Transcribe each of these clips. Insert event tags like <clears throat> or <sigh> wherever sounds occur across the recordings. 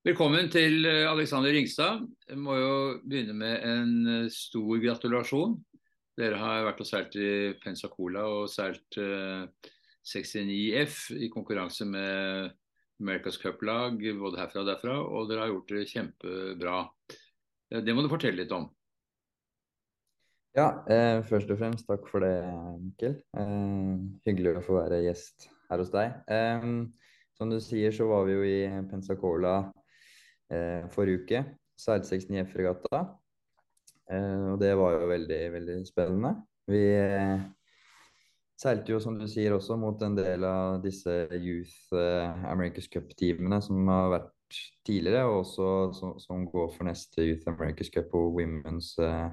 Velkommen til eh, Alexander Ringstad. Jeg må jo begynne med en eh, stor gratulasjon. Dere har vært og seilt i Pensacola og seilt uh, 69F i konkurranse med America's Cup-lag både herfra og derfra, og dere har gjort det kjempebra. Det må du fortelle litt om. Ja, eh, først og fremst takk for det, Mikkel. Eh, hyggelig å få være gjest her hos deg. Eh, som du sier, så var vi jo i Pensacola eh, forrige uke. Seilte 69F-regatta. Eh, og det var jo veldig, veldig spennende. Vi eh, seilte jo, som du sier, også mot en del av disse Youth eh, America's Cup-teamene som har vært tidligere, og også som, som, går for neste Youth America's Cup og Women's eh,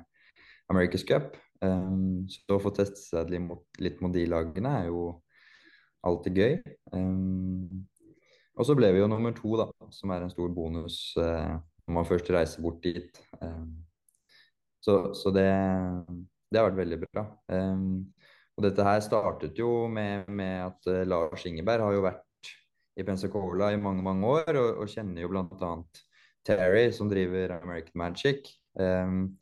America's Cup. Um, så å få teste seg litt mot, litt mot de lagene er jo alltid gøy. Um, og så ble vi jo nummer to, da, som er en stor bonus eh, når man først reiser bort dit. Eh, så, så det, det, har vært veldig bra. Eh, og dette her startet jo med, med at uh, Lars Ingeberg har jo vært i Pensacola i mange, mange år, og, og kjenner jo bl.a. Terry, som driver American Magic. Um,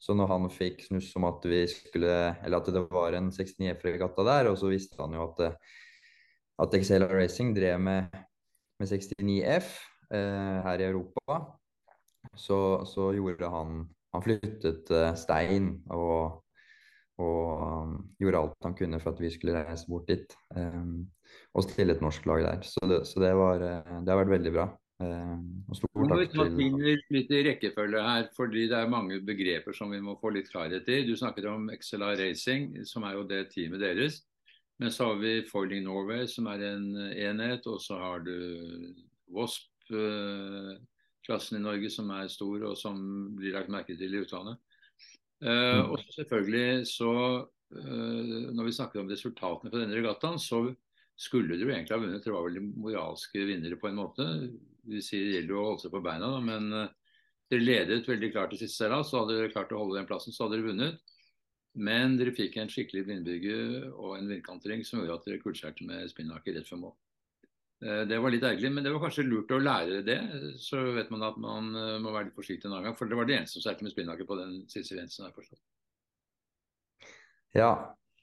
så når han fikk snuss om at vi skulle Eller at det var en 69F-regatta der, og så visste han jo at, at Excel Racing drev med med 69F eh, her i Europa, så, så, gjorde han Han flyttet eh, stein og, og um, gjorde alt han kunne for at vi skulle reise bort dit um, og stille et norsk lag der. Så det, så det, var, det har vært veldig bra. Um, og stor takk til litt i rekkefølge her, fordi det er mange begreper som vi må få litt klarhet i. Du snakket om XLR Racing, som er jo det teamet deres. Men så har vi Foiling Norway, som er en enhet. Og så har du Wasp-klassen i Norge, som er stor, og som blir lagt merke til i utlandet. Uh, og selvfølgelig så uh, Når vi snakker om resultatene på denne regattaen, så skulle du egentlig ha vunnet. Det var vel de moralske vinnere på en måte. Vi sier det gjelder å holde seg på beina, da, men uh, dere ledet veldig klart til siste seilas. Så hadde dere klart å holde den plassen, så hadde dere vunnet. Men dere fikk en skikkelig blindbygge og en vindkantring som gjorde at dere kullskjærte med spinnaker rett før mål. Eh, det var litt ergerlig, men det var kanskje lurt å lære det. Så vet man at man eh, må være litt forsiktig en annen gang. For det var det eneste som seilte med spinnaker på den siste grensen. jeg forstått. Ja.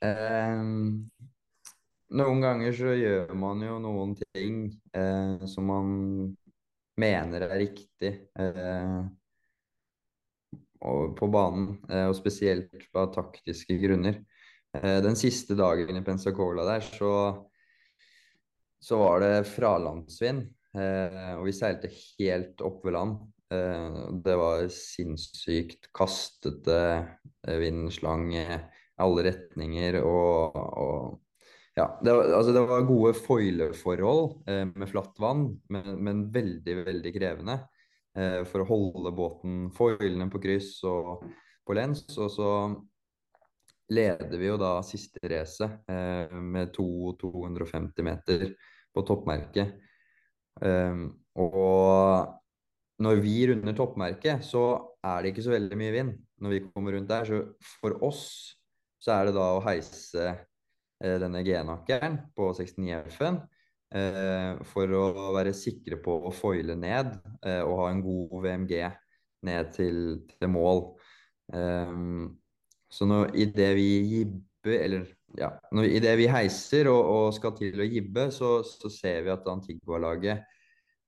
Eh, noen ganger så gjør man jo noen ting eh, som man mener er riktig. Eh, på banen, eh, og spesielt av taktiske grunner. Eh, den siste dagen i Pensacola der, så, så var det fralandsvind, eh, og vi seilte helt opp ved land. Det var sinnssykt kastete vindslang i alle retninger og, og ja, det var, altså det var gode foileforhold eh, med flatt vann, men, men, veldig, veldig krevende. Eh, for å holde båten foilene på kryss og på lens. Og så leder vi jo da siste race eh, med 250 meter på toppmerket. Um, og når vi runder toppmerket, så er det ikke så veldig mye vind når vi kommer rundt der. Så for oss så er det da å heise eh, denne G-nakkeren på 69 F-en for å være sikre på å foile ned eh, og ha en god VMG ned til, til mål. Um, så når det vi gibber, eller ja, når, i det vi heiser og, og, skal til å gibbe, så, så ser vi at Antigua-laget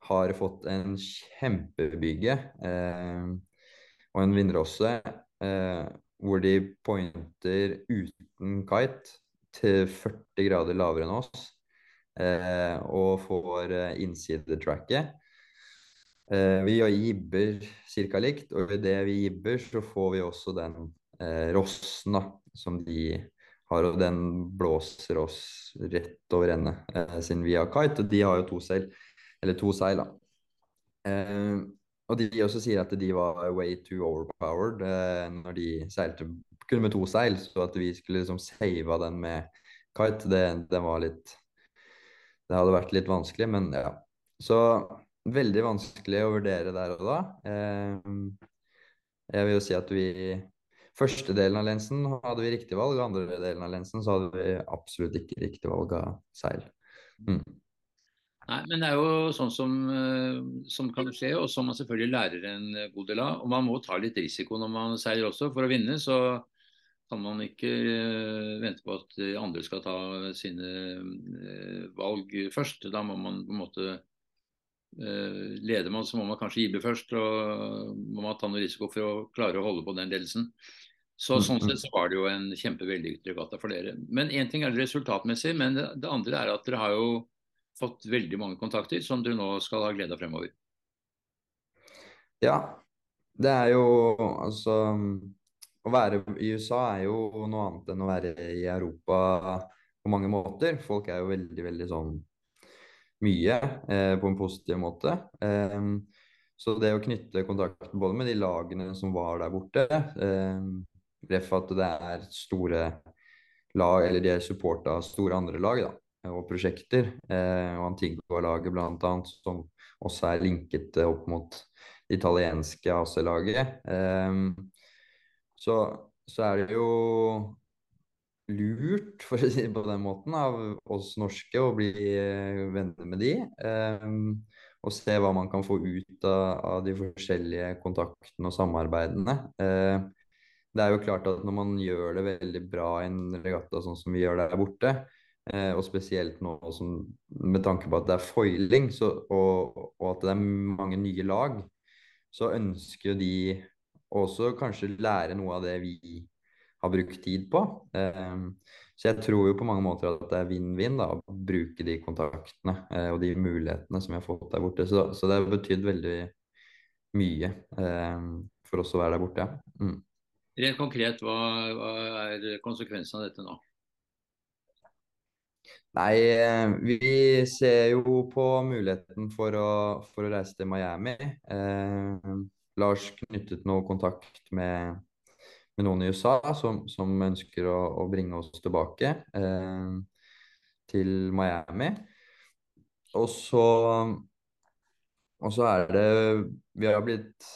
har fått en kjempebygge eh, og en vindrosse eh, hvor de pointer uten kite til 40 grader lavere enn oss eh, og får eh, innsidetracket. Eh, vi jibber ca. likt, og ved det vi jibber, så får vi også den eh, rossen da, som de har, og den blåser oss rett over ende, eh, siden vi har kite. Og de har jo to seil, eller to seil, da. Eh, og de også sier at de var way too overpowered eh, når de seilte kun med to seil, så at vi skulle liksom save den med kite, det, det var litt det hadde vært litt vanskelig, men ja. Så veldig vanskelig å vurdere der og da. Eh, jeg vil jo si at vi Første delen av lensen hadde vi riktig valg, andre delen av lensen så hadde vi absolutt ikke riktig valg av seil. Mm. Nei, men det er jo sånn som, eh, som kan skje, og som man selvfølgelig lærer en god del av. Og man må ta litt risiko når man seiler også. For å vinne så kan man ikke uh, vente på at andre skal ta sine uh, valg først. Da må man på en måte uh, Leder man, så må man kanskje gibe først. Og må man ta noe risiko for å klare å holde på den ledelsen. Så mm, Sånn mm. sett så var det jo en kjempevellykket regatta for dere. Men én ting er det resultatmessig, men det, det andre er at dere har jo fått veldig mange kontakter som dere nå skal ha glede av fremover. Ja, det er jo altså Å være i USA er jo noe annet enn å være i Europa på mange måter. Folk er jo veldig, veldig sånn mye eh, på en positiv måte. Eh, så det å knytte kontakt både med de lagene som var der borte, eh, ref at det er store lag, eller de er supporta av store andre lag, da og prosjekter. Eh, og Antigua-laget bl.a., som også er linket opp mot det italienske AC-laget. Eh, så, så, er det jo lurt, for å si det på den måten, av oss norske å bli venner med de. Um, og se hva man kan få ut av, av de forskjellige kontaktene og samarbeidene. Uh, det er jo klart at når man gjør det veldig bra i en regatta sånn som vi gjør der borte, Eh, og spesielt nå som, med tanke på at det er foiling så, og, og, at det er mange nye lag, så ønsker de også kanskje lære noe av det vi har brukt tid på. Eh, så jeg tror jo på mange måter at det er vinn-vinn å bruke de kontaktene eh, og de mulighetene som vi har fått der borte. Så, så det har betydd veldig mye eh, for oss å være der borte. Mm. Rent konkret, hva, hva er konsekvensen av dette nå? Nei, eh, vi ser jo på muligheten for å, for å reise til Miami. Eh, Lars knyttet noe kontakt med, med noen i USA som, som ønsker å, å, bringe oss tilbake eh, til Miami. Og så, og så er det Vi har blitt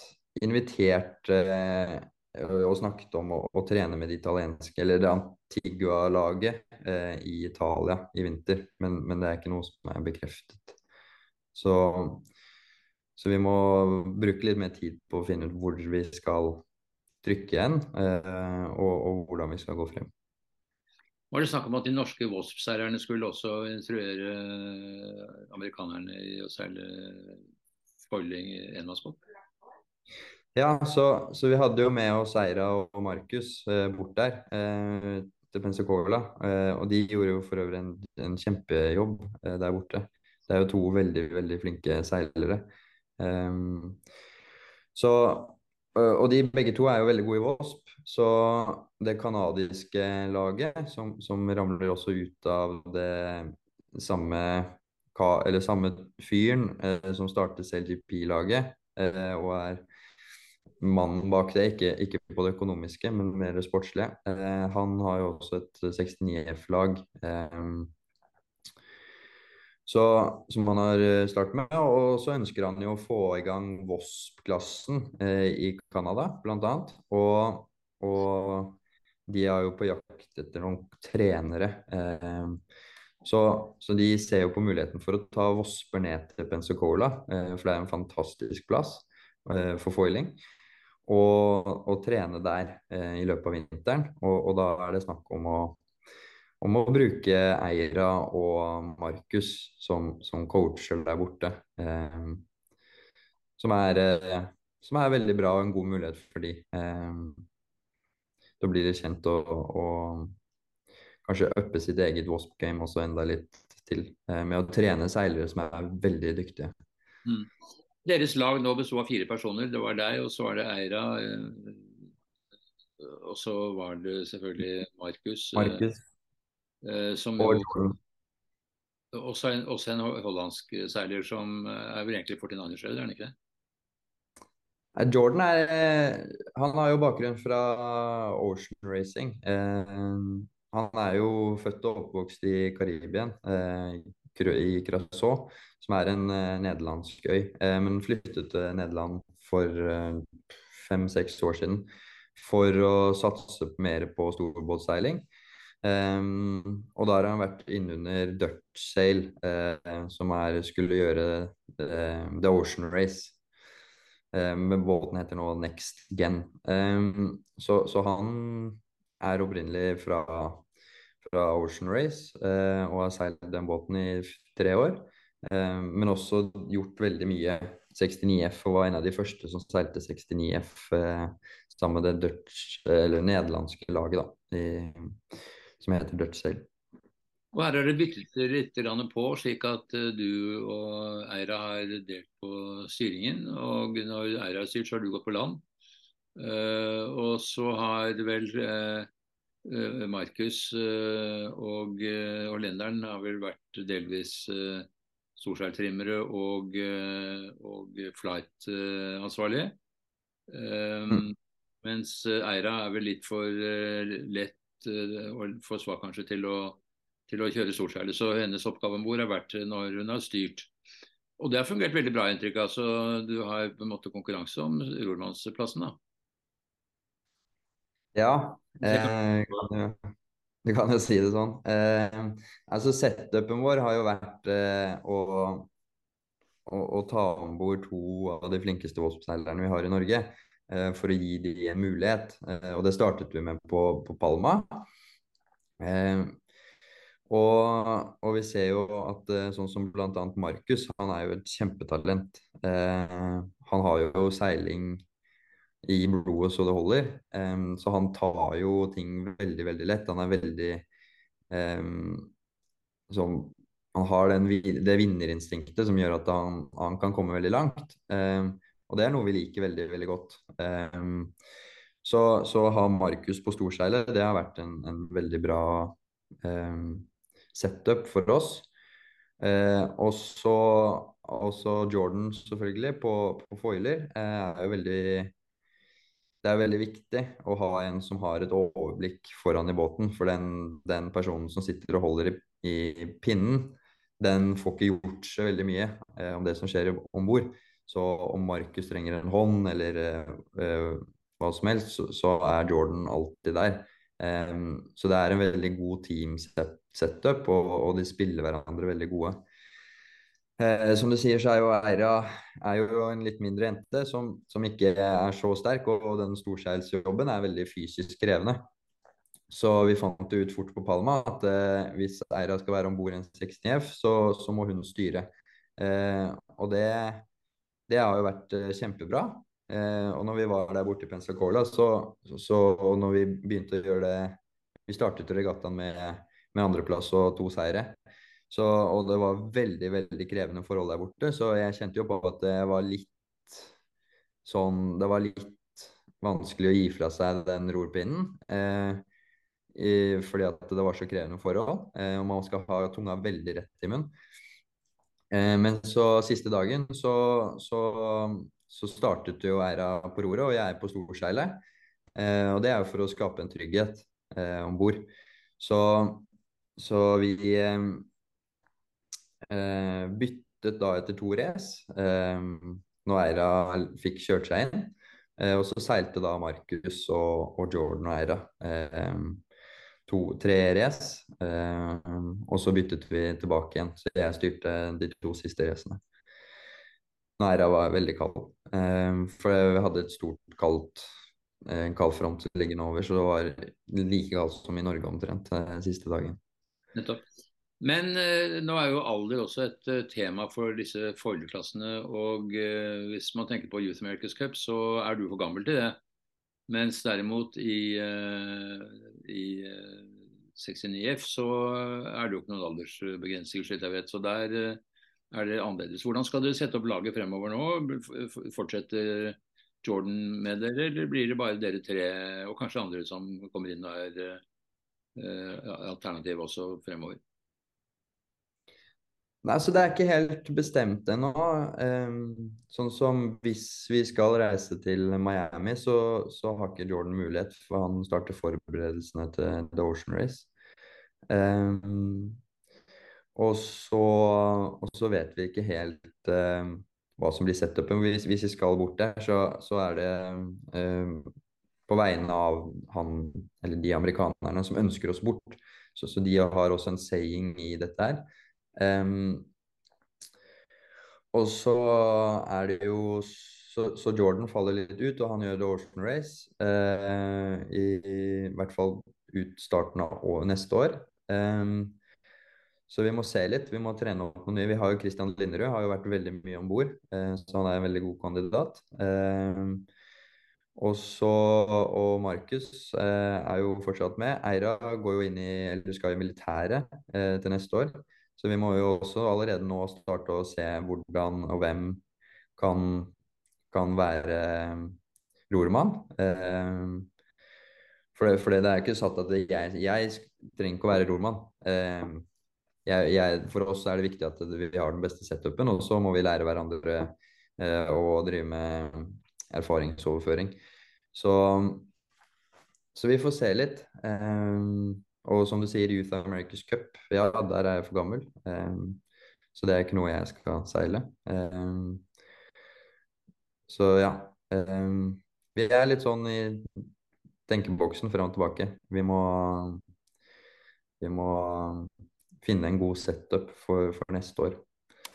invitert eh, og snakket om å, å, trene med det italienske, eller det Antigua-laget eh, i Italia i vinter. Men, men, det er ikke noe som er bekreftet. Så, så, vi må bruke litt mer tid på å finne ut hvor vi skal trykke igjen, eh, og, og, hvordan vi skal gå frem. Var det snakk om at de norske Wasp-seilerne skulle også instruere eh, amerikanerne i å seile foiling enmannsbåt? Ja, så, så, vi hadde jo med oss Eira og Markus eh, bort der eh, til Pensacola. Eh, og de gjorde jo for øvrig en, en kjempejobb eh, der borte. Det er jo to veldig, veldig flinke seilere. Ehm, så, og de begge to er jo veldig gode i Wasp. Så det canadiske laget, som, som, ramler også ut av det samme, eller samme fyren eh, som startet CLGP-laget, eh, og er mannen bak det, ikke, ikke, på det økonomiske, men mer det sportslige. Eh, han har jo også et 69F-lag eh, som han har eh, startet med. Og så ønsker han jo å få i gang VOSP-klassen eh, i Canada, bl.a. Og, og de er jo på jakt etter noen trenere. Eh, så, så, de ser jo på muligheten for å ta Vosper ned til Pensacola, eh, for det er en fantastisk plass for foiling og, og trene der eh, i løpet av vinteren. Og, og, da er det snakk om å, om å bruke Eira og Markus som, som, coacher der borte. Eh, som, er, eh, som, er, veldig bra og en god mulighet for de. Eh, da blir det kjent og, og kanskje uppe sitt eget wasp game også enda litt til. Eh, med å trene seilere som er veldig dyktige. Mm. Deres lag nå besto av fire personer. Det var deg, og så var det Eira. Eh, og så var det selvfølgelig Markus. Markus. Eh, som jo, også, en, også en hollandsk seiler som er vel egentlig 49 er han ikke det? Jordan er Han har jo bakgrunn fra Ocean Racing. han er jo født og oppvokst i Karibien, i Curaçao som er en nederlandsk øy, men flyttet til Nederland for fem-seks år siden for å satse mer på storbåtseiling. Um, og da har han vært innunder Dutch Sail, uh, som er, skulle gjøre uh, The Ocean Race. Uh, men båten heter nå Next Gen. Um, så, så, han er opprinnelig fra, fra Ocean Race og har seilt den båten i tre år. men også gjort veldig mye 69F og var en av de første som seilte 69F sammen med det Dutch, eller nederlandske laget da, i, som heter Dødsel. Og her er det byttet litt på, slik at eh, du og Eira har delt på styringen. Og når Eira har styrt, så har du gått på land. Uh, og så har vel uh, Markus og, og Lenderen har vel vært delvis storseiltrimmere og, og flight-ansvarlige. Mm. Mens Eira er vel litt for lett Eh, og for svak kanskje til å, til å kjøre storseilet. Så hennes oppgave om bord har vært når hun har styrt. Og det har fungert veldig bra, inntrykk av. Så du har på en måte konkurranse om rormannsplassen, da. Ja, eh, du kan jo si det sånn. Eh, altså Setupen vår har jo vært eh, å, å, å, ta om bord to av de flinkeste Wasp-seilerne vi har i Norge. Eh, for å gi de en mulighet. Eh, og det startet vi med på, på Palma. Eh, og, og, vi ser jo at sånn som bl.a. Markus, han er jo et kjempetalent. han har jo seiling i blodet så det holder. så han tar jo ting veldig, veldig lett. Han er veldig sånn han har den, det vinnerinstinktet som gjør at han, han kan komme veldig langt. Um, og det er noe vi liker veldig, veldig godt. Um, så, så ha Markus på storseilet, det har vært en, en veldig bra um, setup for oss. Så også Jordan, selvfølgelig, på, på foiler. Uh, er jo veldig det er veldig viktig å ha en som har et overblikk foran i båten. For den, den personen som sitter og holder i, i, pinnen, den får ikke gjort så veldig mye eh, om det som skjer om bord. Så om Markus trenger en hånd eller eh, hva som helst, så, så, er Jordan alltid der. Um, så det er en veldig god team-setup, og, og, de spiller hverandre veldig gode. Eh, som du sier, så er jo Eira er jo en litt mindre jente som, som ikke er så sterk, og, og den storseilsjobben er veldig fysisk krevende. Så vi fant det ut fort på Palma at eh, hvis Eira skal være om bord i en 60F, så, så, må hun styre. og det det har jo vært uh, kjempebra. Uh, og når vi var der borte i Pensacola, så, så, og når vi begynte å gjøre det Vi startet regattaen med, med andreplass og to seire. Så, og det var veldig, veldig krevende forhold der borte, så jeg kjente jo på at det var litt sånn Det var litt vanskelig å gi fra seg den rorpinnen. Eh, i, fordi at det var så krevende forhold. Eh, og man skal ha tunga veldig rett i munnen. Eh, men så siste dagen så, så, så startet jo æra på roret, og jeg er på storseilet. Eh, og det er jo for å skape en trygghet eh, om bord. Så, så, vi eh, eh, byttet da etter to race eh, når æra fikk kjørt seg inn. Eh, og så seilte da Markus og, og Jordan og æra. Eh, to, tre race. Uh, og så byttet vi tilbake igjen, så jeg styrte de to siste racene. Næra var veldig kald, uh, for vi hadde et stort kaldt en kald front liggende over, så det var like kaldt som i Norge omtrent den siste dagen. Nettopp. Men eh, nå er jo alder også et uh, tema for disse foilerklassene. Og uh, hvis man tenker på Youth America's Cup, så er du for gammel til det. Mens derimot i, eh, i 69F eh, så er det jo ikke noen aldersbegrensninger, slik jeg vet. Så der eh, er det annerledes. Hvordan skal dere sette opp laget fremover nå? Fortsetter Jordan med dere, eller blir det bare dere tre og kanskje andre som kommer inn og er alternativ også fremover? Nei, så Det er ikke helt bestemt ennå. Um, sånn som hvis vi skal reise til Miami, så, så, har ikke Jordan mulighet, for han starter forberedelsene til The Ocean Race. Um, og, så, og, så, vet vi ikke helt um, hva som blir setupen. Hvis, hvis vi skal bort der, så, så er det på vegne av han eller de amerikanerne som ønsker oss bort. Så, så, de har også en saying i dette her. Um, og så er det jo så, så, Jordan faller litt ut, og han gjør The Ocean Race. Uh, i, i, hvert fall ut starten av neste år. Um, så vi må se litt. Vi må trene opp noe nye. Vi har jo Christian Linderud, har jo vært veldig mye om bord, uh, så han er en veldig god kandidat. Eh, og så Og Markus eh, er jo fortsatt med. Eira går jo inn i, eller skal i militæret til neste år. Så vi må jo også allerede nå starte å se hvordan og hvem kan, kan være eh, rormann. Eh, for, det, for det, er ikke satt at jeg, jeg trenger ikke å være rormann. Eh, jeg, jeg, for oss er det viktig at vi har den beste setupen, og så må vi lære hverandre eh, å drive med erfaringsoverføring. Så, så vi får se litt. Um, og som du sier, Youth America's Cup, ja, der er jeg for gammel. Um, så det er ikke noe jeg skal seile. Um, så ja. vi er litt sånn i tenkeboksen fram og tilbake. Vi må, vi må finne en god setup for, for neste år.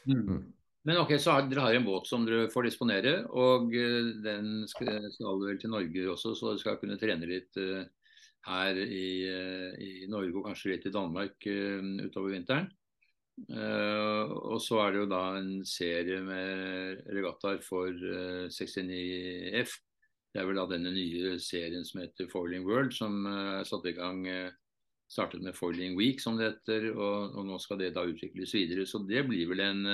Mm. Mm. Men ok, så har, Dere har en båt som dere får disponere, og uh, den skal, skal, vel til Norge også, så dere skal kunne trene litt uh, her i, uh, i, Norge og kanskje litt i Danmark utover vinteren. og så er det jo da en serie med regattaer for 69F. Det er vel da denne nye serien som heter Foiling World, som er satt i gang startet med Foiling Week, som det heter, og, og, nå skal det da utvikles videre. Så det blir vel en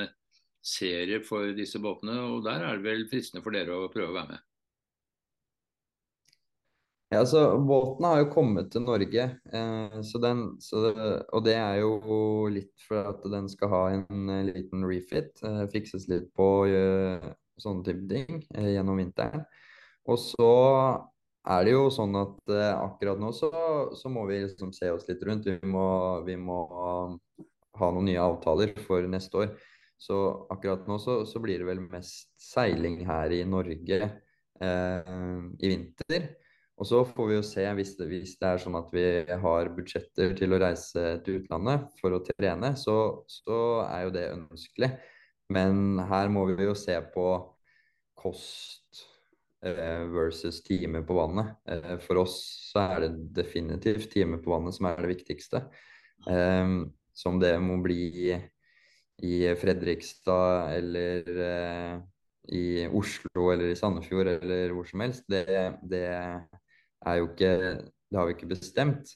serie for disse båtene, og der er det vel fristende for dere å prøve å være med. Ja, altså Båten har jo kommet til Norge, eh, så den, så det, og det er jo litt for at den skal ha en eh, liten refit. Eh, fikses litt på eh, sånne type ting eh, gjennom vinteren. Og så er det jo sånn at eh, akkurat nå så, så, må vi liksom se oss litt rundt. Vi må, vi må, ha noen nye avtaler for neste år. Så akkurat nå så, så blir det vel mest seiling her i Norge i vinter. Og så får vi jo se, hvis det, hvis det, er sånn at vi har budsjetter til å reise til utlandet for å trene, så, så er jo det ønskelig. Men her må vi jo se på kost Eh, versus time på vannet. Eh, for oss så er det definitivt time på vannet som er det viktigste. Eh, som det må bli i Fredrikstad eller i Oslo eller i Sandefjord eller hvor som helst, det, det er jo ikke det har vi ikke bestemt.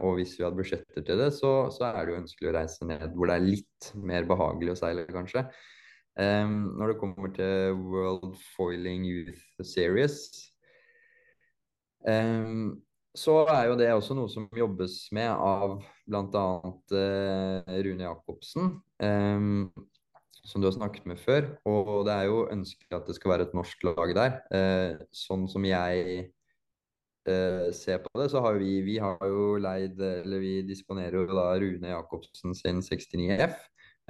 og hvis vi hadde budsjetter til det, så, så, er det jo ønskelig å reise ned hvor det er litt mer behagelig å seile, kanskje. Um, når det kommer til World Foiling Youth Series, um, så er jo det også noe som jobbes med av bl.a. Uh, Rune Jacobsen, um, som du har snakket med før. Og det er jo ønskelig at det skal være et norsk lag der. Uh, sånn som jeg uh, ser på det, så har vi, vi har jo leid, eller vi disponerer jo da Rune Jacobsen sin 69F.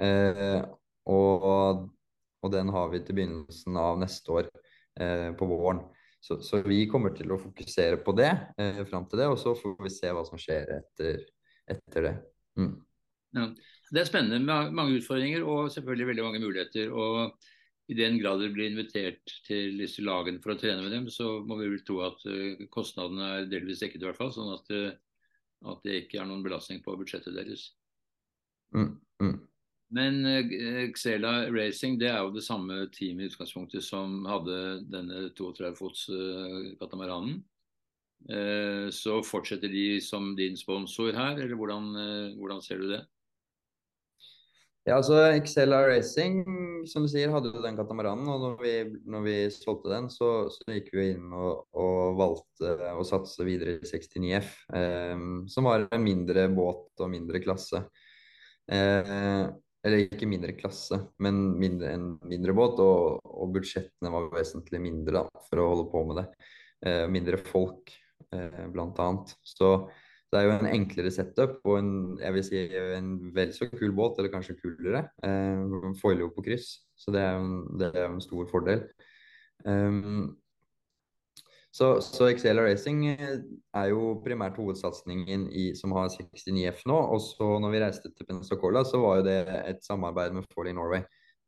Eh, og, og, den har vi til begynnelsen av neste år, eh, på våren. Så, så, vi kommer til å fokusere på det eh, fram til det, og så får vi se hva som skjer etter, etter det. Mm. Ja. Det er spennende med mange utfordringer og selvfølgelig veldig mange muligheter. og i den grad dere blir invitert til disse lagene for å trene med dem, så må vi vel tro at uh, kostnadene er delvis dekket, i hvert fall, sånn at, uh, at, det ikke er noen belastning på budsjettet deres. Mm, mm. Men eh, Xela Racing det er jo det samme teamet i utgangspunktet som hadde denne 32 fots katamaranen. Så fortsetter de som din sponsor her, eller hvordan, hvordan ser du det? Ja, altså Xela Racing, som du sier, hadde jo den katamaranen. Og når vi, når vi solgte den, så, så, gikk vi inn og, og valgte å satse videre i 69F. som var en mindre båt og mindre klasse. Eh, eller ikke mindre klasse, men mindre, en mindre båt. Og, og, budsjettene var vesentlig mindre da, for å holde på med det. Eh, mindre folk, eh, blant annet. Så det er jo en enklere setup og en, jeg vil si, en vel så kul båt, eller kanskje kulere. Eh, foiler jo på kryss, så det er jo en, er en stor fordel. Um, Så, så Excel Racing er jo primært hovedsatsingen som har 69F nå. Og så når vi reiste til Pensacola, så var jo det et samarbeid med Falling Norway.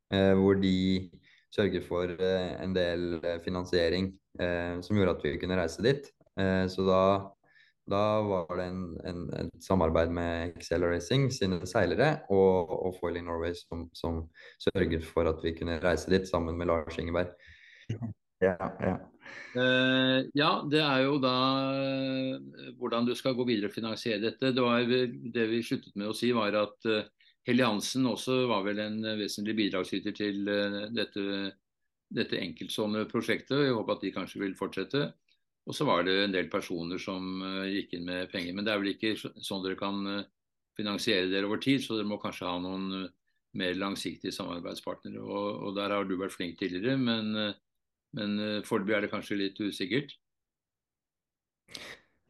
Eh, hvor de sørger for eh, en del eh, finansiering eh, som gjorde at vi kunne reise dit. Eh, så da, da var det en, en, et samarbeid med Excel Racing sine seilere og, og Foiling Norway som, som sørget for at vi kunne reise dit sammen med Lars Ingeberg. Ja, ja. Uh, ja, det er jo da uh, hvordan du skal gå videre og finansiere dette. Det, var, det vi sluttet med å si, var at uh, Helly Hansen også var vel en vesentlig bidragsyter til dette, dette enkeltstående prosjektet. Jeg håper at de kanskje vil fortsette. Og så var det en del personer som gikk inn med penger. Men det er vel ikke sånn dere kan finansiere dere over tid, så dere må kanskje ha noen mer langsiktige samarbeidspartnere. Og, og der har du vært flink tidligere, men men foreløpig er det kanskje litt usikkert.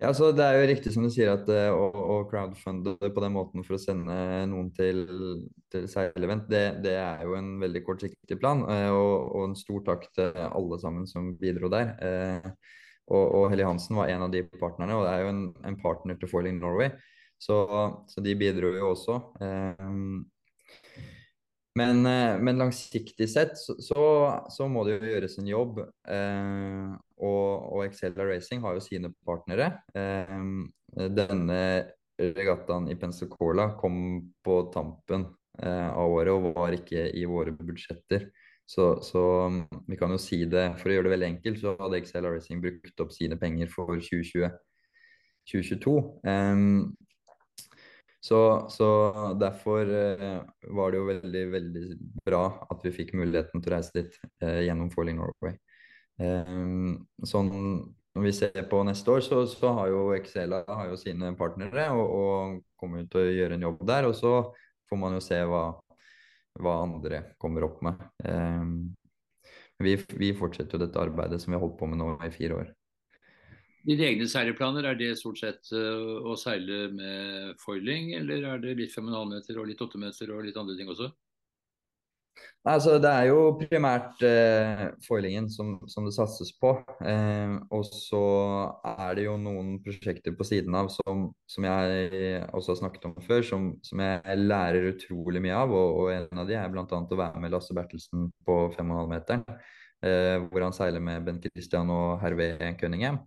Ja, så Det er jo riktig som du sier at å, å crowdfunde på den måten for å sende noen til, til seilevent, det, det, er jo en veldig kortsiktig plan. Og, og, en stor takk til alle sammen som bidro der. Og, og Helly Hansen var en av de partnerne, og det er jo en, en partner til Foiling Norway. Så, så, de bidro jo også. Uh, men, eh, men, langsiktig sett så, så, må det jo gjøres en jobb. Eh, og, og Excella Racing har jo sine partnere. Eh, denne regattaen i Pensacola kom på tampen eh, av året og var ikke i våre budsjetter. Så, så, vi kan jo si det, for å gjøre det veldig enkelt, så hadde Excel Racing brukt opp sine penger for 2020. 2022. Um, så, så derfor uh, var det jo veldig, veldig bra at vi fikk muligheten til å reise dit uh, gjennom Falling Norway. Um, sånn når vi ser på neste år, så, så har jo Excela har jo sine partnere og, og kommer til å gjøre en jobb der. Og så får man jo se hva, hva andre kommer opp med. Eh, vi, vi fortsetter jo dette arbeidet som vi har holdt på med nå i fire år. Dine egne seileplaner, er det stort sett uh, å seile med foiling, eller er det litt 5,5 meter og litt 8 meter og litt andre ting også? Altså, det er jo primært eh, foilingen som, som, det satses på. Eh, og så er det jo noen prosjekter på siden av som, som jeg også har snakket om før, som, som jeg lærer utrolig mye av. Og, og en av de er bl.a. å være med Lasse Bertelsen på 5,5-meteren. Eh, hvor han seiler med Ben Christian og Hervé Cunningham.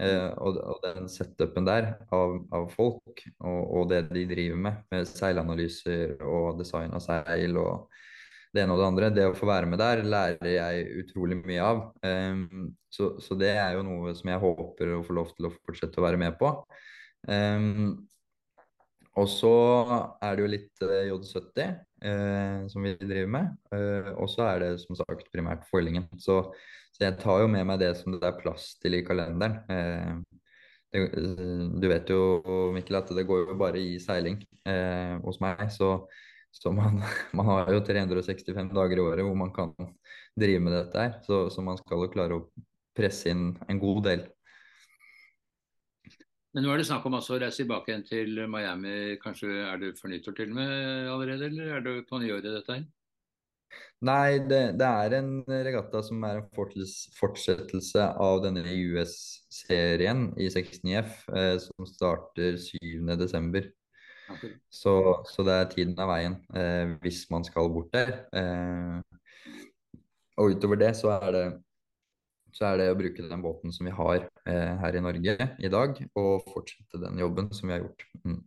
Eh, og, og, den setupen der av, av folk og, og, det de driver med, med seilanalyser og design av seil og det ene og det andre, det å få være med der lærer jeg utrolig mye av. Um, så, så, det er jo noe som jeg håper å få lov til å fortsette å være med på. Um, og så er det jo litt uh, J70 uh, som vi driver med. Uh, og så er det som sagt primært foilingen. Så så jeg tar jo med meg det som det er plass til i kalenderen. Uh, det, du vet jo, Mikkel, at det går jo bare i seiling eh, hos meg. Så, så man, <laughs> man, har jo 365 dager i året hvor man kan drive med dette her. Så, så man skal jo klare å presse inn en god del. Men nå er det snakk om altså å reise tilbake igjen til Miami. Kanskje er det for nyttår til og med allerede, eller er det, på nyåret i dette her? Nei, det, det, er en regatta som er en fortsettelse av denne US-serien i 69F, eh, som starter 7.12. Så, så det er tiden av veien eh, hvis man skal bort der. Eh, og utover det så er det, så er det å bruke den båten som vi har eh, her i Norge i dag, og fortsette den jobben som vi har gjort. Mm.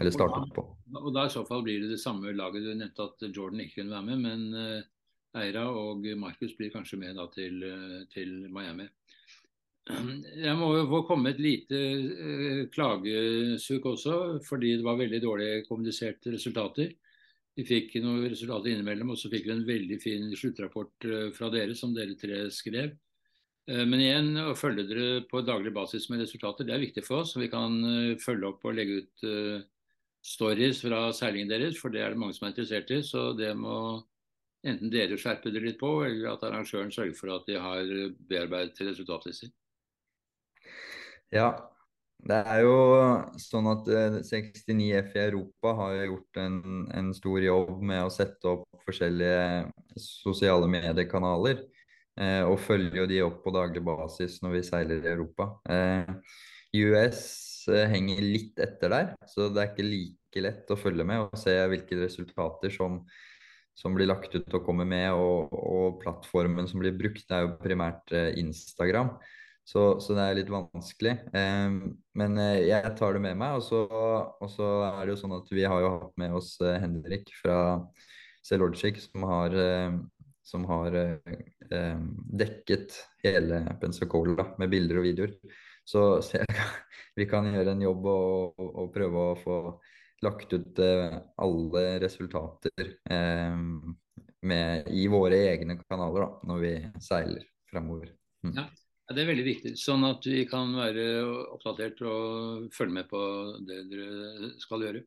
Eller startet på. Og da i så fall blir det det samme laget. Du nevnte at Jordan ikke kunne være med, men uh, Eira og Markus blir kanskje med da til, uh, til, Miami. Jeg må jo få komme et lite klagesukk klagesuk også, fordi det var veldig dårlig kommuniserte resultater. Vi fikk noen resultater innimellom, og så fikk vi en veldig fin sluttrapport fra dere som dere tre skrev. Men igjen, å følge dere på daglig basis med resultater, det er viktig for oss. Vi kan følge opp og legge ut stories fra seilingen deres, for det er det mange som er interessert i. Så det må enten dere skjerpe dere litt på, eller at arrangøren sørger for at de har bearbeidet resultatlister. Ja, det er jo sånn at 69F eh, i Europa har gjort en, en, stor jobb med å sette opp forskjellige sosiale mediekanaler. eh, og følger jo de opp på daglig basis når vi seiler i Europa. US henger litt etter der, så det er ikke like lett å følge med og se hvilke resultater som, som blir lagt ut og kommer med, og, og plattformen som blir brukt, er jo primært Instagram. Så, så, det er litt vanskelig. Um, men eh, jeg tar det med meg. Og så, og så, er det jo sånn at vi har jo hatt med oss eh, Henrik fra Celogic, som har, eh, som har um, dekket hele Pensacola med bilder og videoer. Så, så jeg, vi kan gjøre en jobb og, og, og prøve å få lagt ut uh, alle resultater med, i våre egne kanaler da, når vi seiler fremover. Mm. Ja. Det er veldig viktig, sånn at vi kan være oppdatert og følge med på det dere skal gjøre.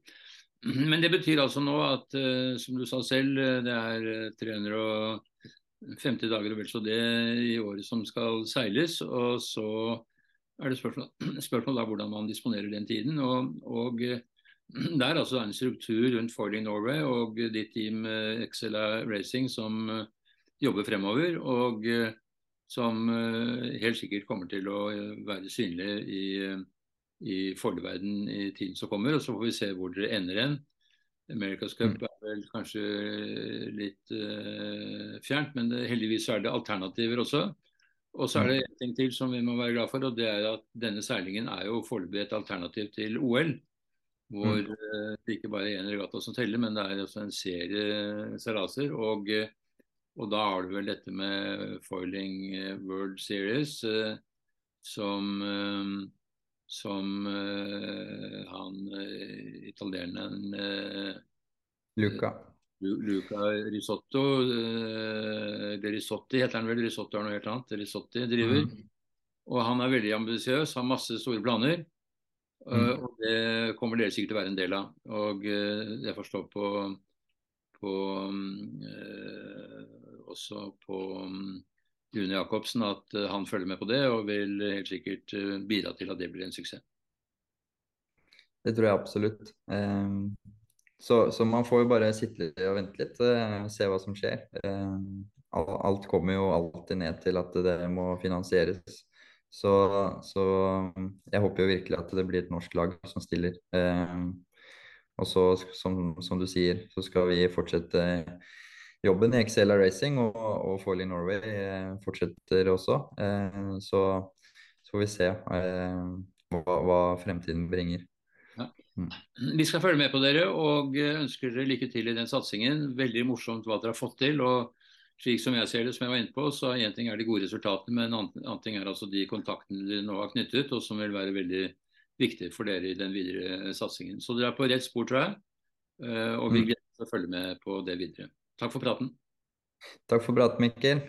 Men det betyr altså nå at, eh, som du sa selv, det er 350 dager og vel så det i året som skal seiles. Og så er det spørsmål, <clears throat> spørsmål da hvordan man disponerer den tiden. Og, og <clears throat> det er altså en struktur rundt Foiling Norway og ditt team Excella Racing som jobber fremover. og som eh, helt sikkert kommer til å eh, være synlig i, i forverden i tiden som kommer. Og så får vi se hvor dere ender hen. America's Cup mm. er vel kanskje litt uh, fjernt, men det, heldigvis er det alternativer også. Og så er det mm. en ting til som vi må være glad for, og det er at denne seilingen er jo foreløpig et alternativ til OL. Hvor uh, det ikke bare er én regatta som teller, men det er også en serie seilaser. Og uh, og da har du vel dette med Foiling eh, World Series, eh, som, eh, som han italieneren Luca. Luca Risotto, eller Risotti heter han vel, Risotto er noe helt annet. Risotti driver. Mm. Og han er veldig ambisiøs, har masse store planer. Mm. og det kommer dere sikkert til å være en del av. Og jeg forstår på, på også på um, Rune Jacobsen at uh, han følger med på det og vil helt sikkert uh, bidra til at det blir en suksess. Det tror jeg absolutt. Um, så, så, man får jo bare sitte litt og vente litt, og se hva som skjer. Um, alt kommer jo alltid ned til at det må finansieres. Så, så, jeg håper jo virkelig at det blir et norsk lag som stiller. og så, som, som, du sier, så skal vi fortsette jobben i Excela Racing og, og Foiling Norway eh, fortsetter også. Eh, så, så, får vi se eh, hva, hva fremtiden bringer. Ja. Mm. Vi skal følge med på dere og ønsker dere lykke til i den satsingen. Veldig morsomt hva dere har fått til. og slik som jeg ser det, som jeg var inne på, så en ting er de gode resultatene, men en annen ting er altså de kontaktene dere nå har knyttet, og som vil være veldig viktige for dere i den videre satsingen. Så dere er på rett spor, tror jeg. Og vi mm. gleder oss til å følge med på det videre. Takk for praten. Takk for praten, Mikkel.